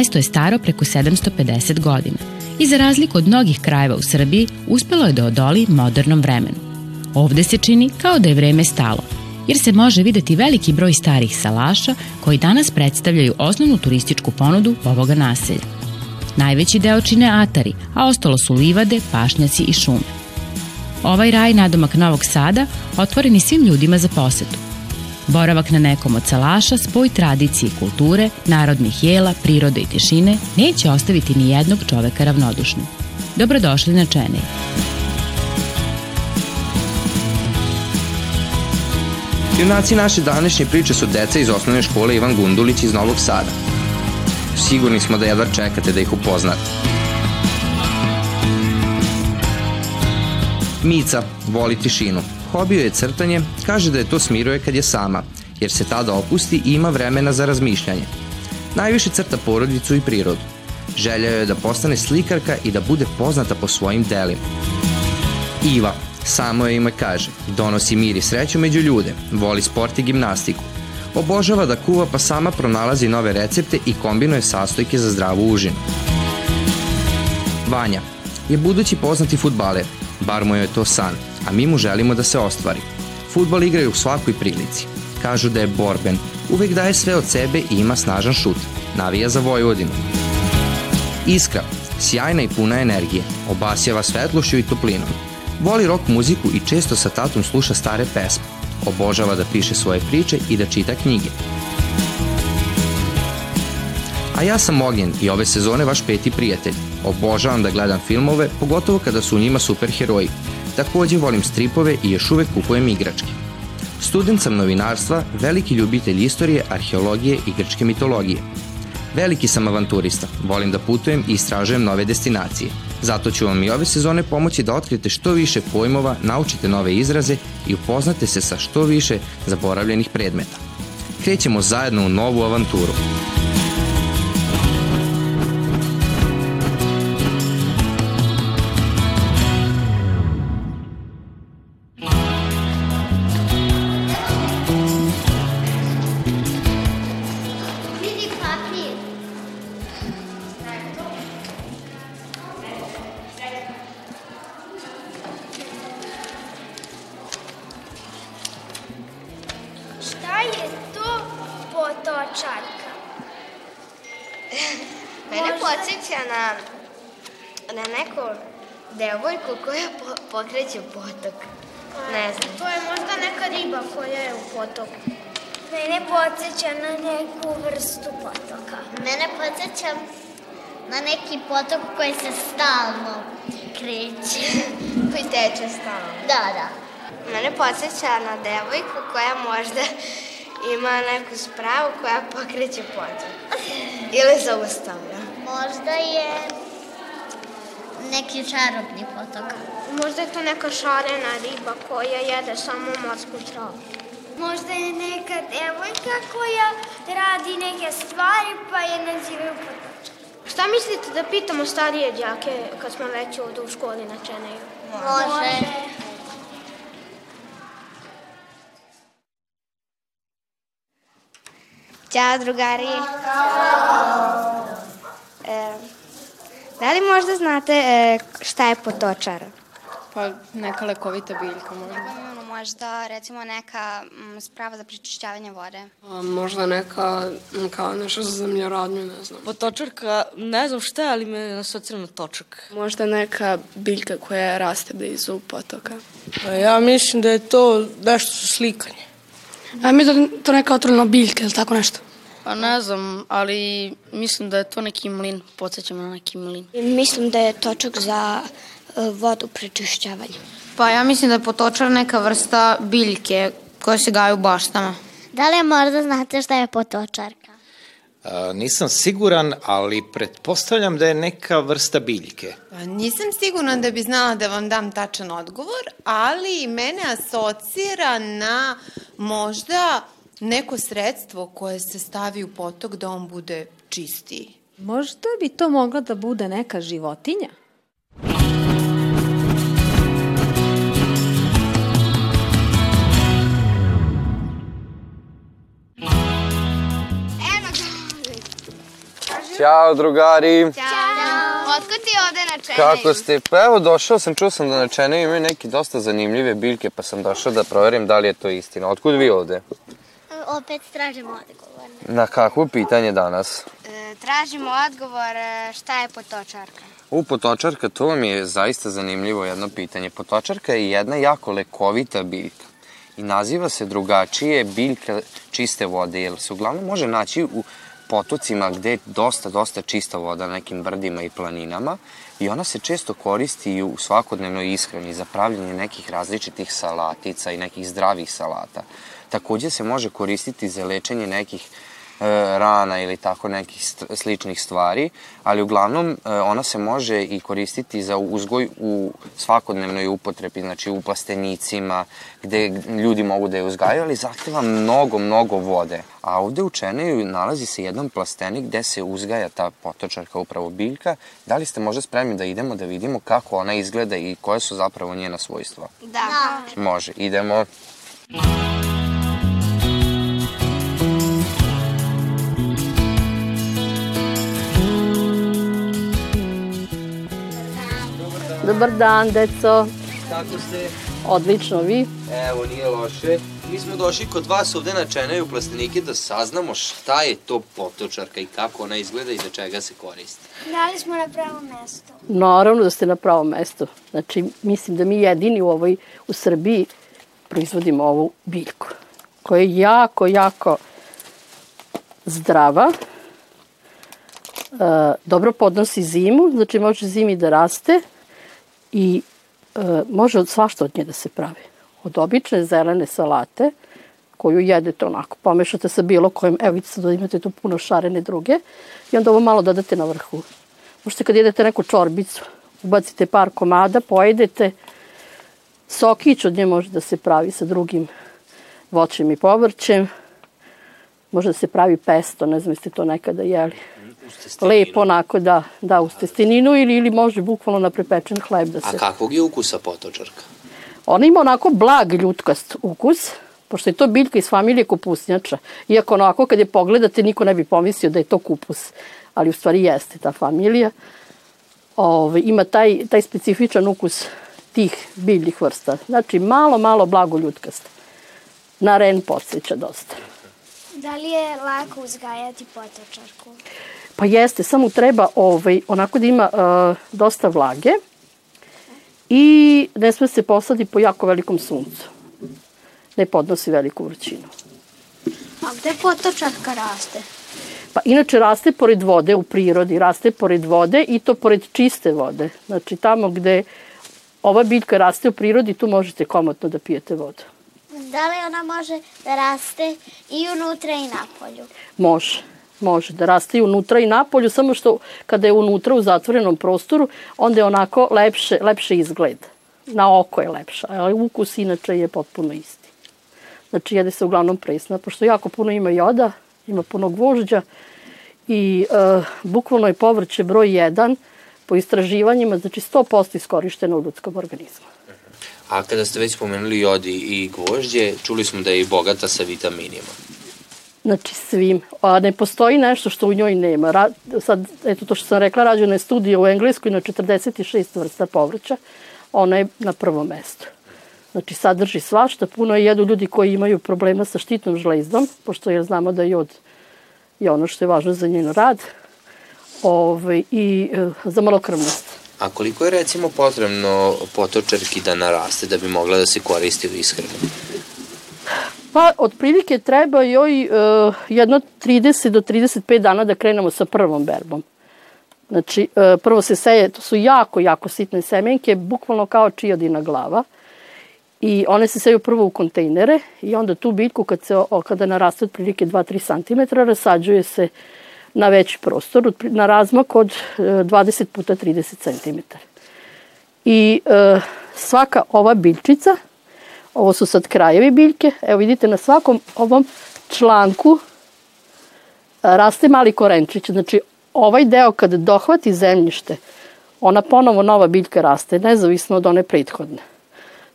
mesto je staro preko 750 godina i za razliku od mnogih krajeva u Srbiji uspelo je da odoli modernom vremenu. Ovde se čini kao da je vreme stalo, jer se može videti veliki broj starih salaša koji danas predstavljaju osnovnu turističku ponudu ovoga naselja. Najveći deo čine atari, a ostalo su livade, pašnjaci i šume. Ovaj raj nadomak Novog Sada otvoren je svim ljudima za posetu. Boravak na nekom od salaša, spoj tradicije i kulture, narodnih jela, prirode i tišine neće ostaviti ni jednog čoveka ravnodušnim. Dobrodošli na Čenej. Junaci naše današnje priče su deca iz osnovne škole Ivan Gundulić iz Novog Sada. Sigurni smo da jedva čekate da ih upoznate. Mica voli tišinu. Hobio je crtanje, kaže da je to smiruje kad je sama, jer se tada opusti i ima vremena za razmišljanje. Najviše crta porodicu i prirodu. Želja je da postane slikarka i da bude poznata po svojim delima. Iva, samo je ime kaže, donosi mir i sreću među ljude, voli sport i gimnastiku. Obožava da kuva pa sama pronalazi nove recepte i kombinuje sastojke za zdravu užinu. Vanja je budući poznati futbaler, bar mu je to san, a mi mu želimo da se ostvari. Futbol igraju u svakoj prilici. Kažu da je borben, uvek daje sve od sebe i ima snažan šut. Navija za Vojvodinu. Iskra, sjajna i puna energije, obasjava svetlošću i toplinom. Voli rock muziku i često sa tatom sluša stare pesme. Obožava da piše svoje priče i da čita knjige. A ja sam Ognjen i ove sezone vaš peti prijatelj. Obožavam da gledam filmove, pogotovo kada su u njima superheroji. Takođe volim stripove i još uvek kupujem igračke. Student sam novinarstva, veliki ljubitelj istorije, arheologije i grčke mitologije. Veliki sam avanturista, volim da putujem i istražujem nove destinacije. Zato ću vam i ove sezone pomoći da otkrijete što više pojmova, naučite nove izraze i upoznate se sa što više zaboravljenih predmeta. Krećemo zajedno u novu avanturu. Na neku devojku koja po, pokreće potok. Ne znam. To je možda neka riba koja je u potoku. Mene podsjeća na neku vrstu potoka. Mene podsjeća na neki potok koji se stalno kreće. koji teče stalno. Da, da. Mene podsjeća na devojku koja možda ima neku spravu koja pokreće potok. Ili zaustavlja. Možda je neki čarobni potok. Možda je to neka šarena riba koja jede samo morsku travu. Možda je neka devojka koja radi neke stvari pa je nazivaju potočar. Šta mislite da pitamo starije đake kad smo već ovde u školi na Čeneju? Može. Ćao, drugari. E, da li možda znate e, šta je potočar? Pa neka lekovita biljka možda. Možda, recimo, neka mm, sprava za prečišćavanje vode. A, možda neka, m, kao nešto za zemljoradnju, ne znam. Potočarka, ne znam šta je, ali me je asocira na točak. Možda neka biljka koja raste blizu potoka. Pa ja mislim da je to nešto slikanje. A mi da to neka otrovna biljka ili tako nešto. Pa ne znam, ali mislim da je to neki mlin, podsjeća me na neki mlin. Mislim da je točak za e, vodu prečišćavanje. Pa ja mislim da je potočar neka vrsta biljke koja se gaje u baštama. Da li možda znate šta je potočarka? A, nisam siguran, ali pretpostavljam da je neka vrsta biljke. Pa nisam sigurna da bi znala da vam dam tačan odgovor, ali mene asocira na možda neko sredstvo koje se stavi u potok da on bude čistiji. Možda bi to mogla da bude neka životinja? Ćao, drugari. Ćao. Otko ti ovde na čeneju? Kako ste? Pa evo, došao sam, čuo sam da na čeneju imaju neke dosta zanimljive biljke, pa sam došao da proverim da li je to istina. Otkud vi ovde? Opet tražimo odgovor. Na kakvo pitanje danas? E, tražimo odgovor e, šta je potočarka. U, potočarka, to vam je zaista zanimljivo jedno pitanje. Potočarka je jedna jako lekovita biljka i naziva se drugačije biljka čiste vode, jer se uglavnom može naći u potocima gde je dosta, dosta čista voda na nekim brdima i planinama i ona se često koristi u svakodnevnoj ishrani za pravljanje nekih različitih salatica i nekih zdravih salata. Takođe se može koristiti za lečenje nekih e, rana ili tako nekih sličnih stvari, ali uglavnom e, ona se može i koristiti za uzgoj u svakodnevnoj upotrebi, znači u plastenicima, gde ljudi mogu da je uzgajaju, ali zahteva mnogo, mnogo vode. A ovde u Čeneju nalazi se jedan plastenik gde se uzgaja ta potočarka, upravo biljka. Da li ste možda spremni da idemo da vidimo kako ona izgleda i koje su zapravo njena svojstva? Da. Može, idemo. Dobar dan, deco. Kako ste? Odlično, vi? Evo, nije loše. Mi smo došli kod vas ovde na Čenaju plastenike da saznamo šta je to potočarka i kako ona izgleda i za čega se koristi. Da li smo na pravom mestu? Naravno da ste na pravom mestu. Znači, mislim da mi jedini u ovoj, u Srbiji proizvodimo ovu biljku, koja je jako, jako zdrava, e, dobro podnosi zimu, znači može zimi da raste i e, može od svašta od nje da se pravi. Od obične zelene salate, koju jedete onako, pomešate sa bilo kojim, evo vidite da imate tu puno šarene druge, i onda ovo malo dodate na vrhu. Možete kad jedete neku čorbicu, ubacite par komada, pojedete, sokić od nje može da se pravi sa drugim voćem i povrćem, može da se pravi pesto, ne znam jeste to nekada jeli. Lepo onako da, da uz testeninu ili, ili može bukvalno na prepečen hleb da se... A kakvog je ukusa potočarka? Ona ima onako blag ljutkast ukus, pošto je to biljka iz familije kupusnjača. Iako onako kad je pogledate niko ne bi pomislio da je to kupus, ali u stvari jeste ta familija. Ove, ima taj, taj specifičan ukus tih biljnih vrsta. Znači malo, malo blago ljutkast. Na ren podsjeća dosta. Da li je lako uzgajati potočarku? Pa jeste, samo treba ovaj, onako da ima uh, dosta vlage i ne sme se posadi po jako velikom suncu. Ne podnosi veliku vrućinu. A gde potočarka raste? Pa inače raste pored vode u prirodi, raste pored vode i to pored čiste vode. Znači tamo gde ova biljka raste u prirodi, tu možete komotno da pijete vodu. Da li ona može da raste i unutra i napolju? Može. Može da raste i unutra i napolju, samo što kada je unutra u zatvorenom prostoru, onda je onako lepše, lepše izgled. Na oko je lepša, ali ukus inače je potpuno isti. Znači jede se uglavnom presna, pošto jako puno ima joda, ima puno gvožđa i e, bukvalno je povrće broj 1 po istraživanjima, znači 100% iskorišteno u ljudskom organizmu. A kada ste već spomenuli jodi i gvožđe, čuli smo da je i bogata sa vitaminima. Znači svim. A ne postoji nešto što u njoj nema. Ra, sad, eto to što sam rekla, rađena je studija u Engleskoj na 46 vrsta povrća. Ona je na prvom mestu. Znači sadrži svašta, puno je jedu ljudi koji imaju problema sa štitnom žlezdom, pošto jer znamo da jod je ono što je važno za njen rad ove, i e, za malokrvnost. A koliko je recimo potrebno potočarki da naraste da bi mogla da se koristi u ishranu? Pa, otprilike treba joj uh, jedno 30 do 35 dana da krenemo sa prvom berbom. Znači, uh, prvo se seje, to su jako, jako sitne semenke, bukvalno kao čiodina glava. I one se seju prvo u kontejnere i onda tu biljku kad se, kada naraste otprilike 2-3 cm, rasađuje se na veći prostor, na razmak od 20 puta 30 cm. I uh, svaka ova biljčica Ovo su sad krajevi biljke. Evo vidite na svakom ovom članku raste mali korenčić. Znači ovaj deo kad dohvati zemljište, ona ponovo nova biljka raste, nezavisno od one prethodne.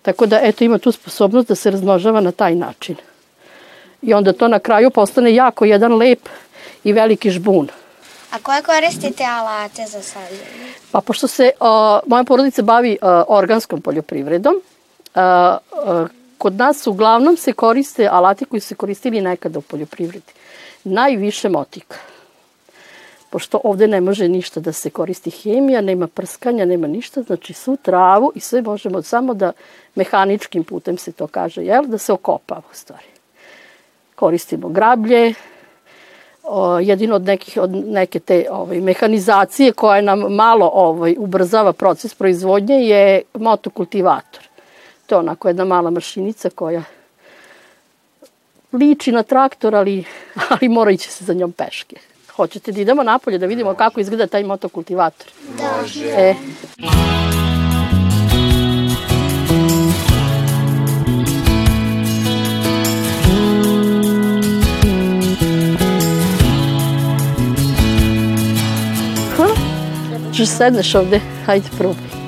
Tako da, eto, ima tu sposobnost da se razmnožava na taj način. I onda to na kraju postane jako jedan lep i veliki žbun. A koje koristite alate za sađenje? Pa pošto se a, moja porodica bavi a, organskom poljoprivredom, kod nas uglavnom se koriste alati koji su se koristili nekada u poljoprivredi. Najviše motika. Pošto ovde ne može ništa da se koristi hemija, nema prskanja, nema ništa, znači svu travu i sve možemo samo da mehaničkim putem se to kaže, jel, da se okopava u stvari. Koristimo grablje, o, jedino od, nekih, od neke te ovaj, mehanizacije koja nam malo ovaj, ubrzava proces proizvodnje je motokultivator. To je onako jedna mala mašinica koja liči na traktor, ali, ali mora ići se za njom peške. Hoćete da idemo napolje da vidimo kako izgleda taj motokultivator? Da. Može. E, Ha? Že sedneš ovde? Hajde, probaj.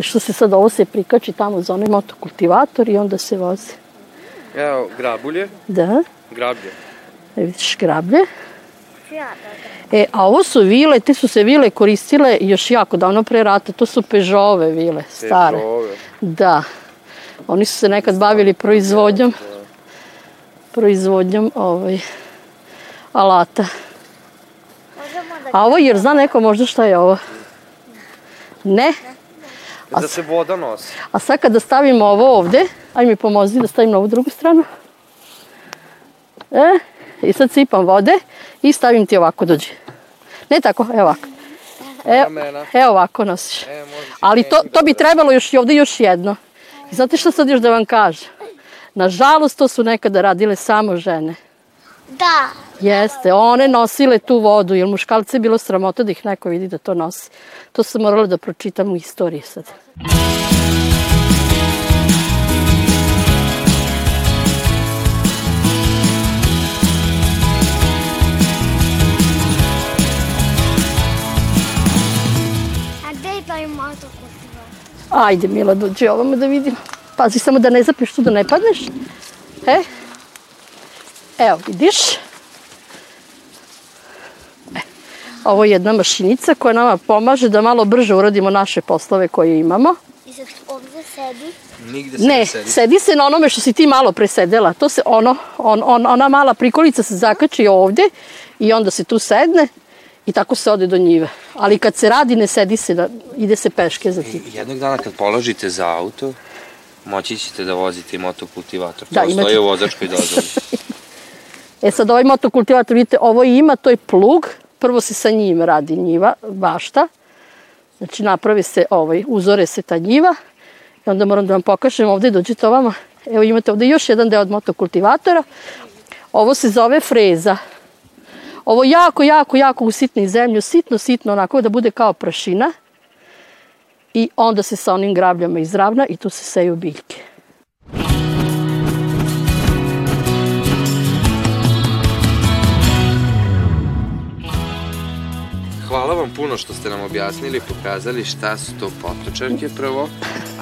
I što se sad ovo se prikači tamo za onaj motokultivator i onda se vozi. Evo, grabulje, Da, grablje. e, vidiš grablje. E, a ovo su vile, te su se vile koristile još jako davno pre rata, to su Peugeotove vile, stare. Peugeotove. Da. Oni su se nekad bavili proizvodnjom proizvodnjom ovaj, alata. A ovo, jer zna neko možda šta je ovo? Ne? Da se voda nosi. A sad kada stavimo ovo ovde, aj mi pomozi da stavim na ovu drugu stranu. E, i sad sipam vode i stavim ti ovako dođe. Ne tako, evo ovako. Ramena. evo ovako nosiš. E, Ali to, to bi trebalo još i ovde još jedno. I znate šta sad još da vam kažem? Nažalost, to su nekada radile samo žene. Da. Jeste, one nosile tu vodu, jer muškalce je bilo sramota da ih neko vidi da to nosi. To sam morala da pročitam u istoriji sad. A gde je taj motokultivar? Ajde, Mila, dođi ovamo da vidim. Pazi samo da ne zapiš tu da ne padneš. E, evo, vidiš. E, ovo je jedna mašinica koja nama pomaže da malo brže uradimo naše poslove koje imamo. I sad ovde sedi. Nigde se Ne, ne sedi. sedi se na onome što si ti malo presedela. To se ono, on, on, ona mala prikolica se zakači ovde i onda se tu sedne i tako se ode do njive. Ali kad se radi, ne sedi se, da, ide se peške za ti. Jednog dana kad položite za auto, moći ćete da vozite motokultivator. Da, to imate- stoji u vozačkoj dozvoli. E sad ovaj motokultivator, vidite, ovo ima, to je plug. Prvo se sa njim radi njiva, bašta. Znači napravi se, ovaj, uzore se ta njiva. I onda moram da vam pokažem ovde, dođite ovamo. Evo imate ovde još jedan deo od motokultivatora. Ovo se zove freza. Ovo jako, jako, jako usitni zemlju, sitno, sitno, onako da bude kao prašina. I onda se sa onim grabljama izravna i tu se seju biljke. Vam puno što ste nam objasnili i pokazali šta su to potočarke prvo,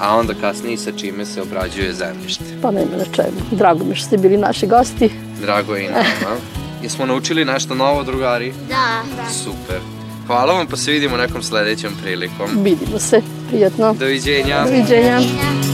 a onda kasnije i sa čime se obrađuje zemljište. Pa nema na čemu. Drago mi što ste bili naši gosti. Drago je i nama. Jesmo naučili nešto novo, drugari? Da. da. Super. Hvala vam, pa se vidimo nekom sledećom prilikom. Vidimo se. Prijatno. Doviđenja. Doviđenja. Ja.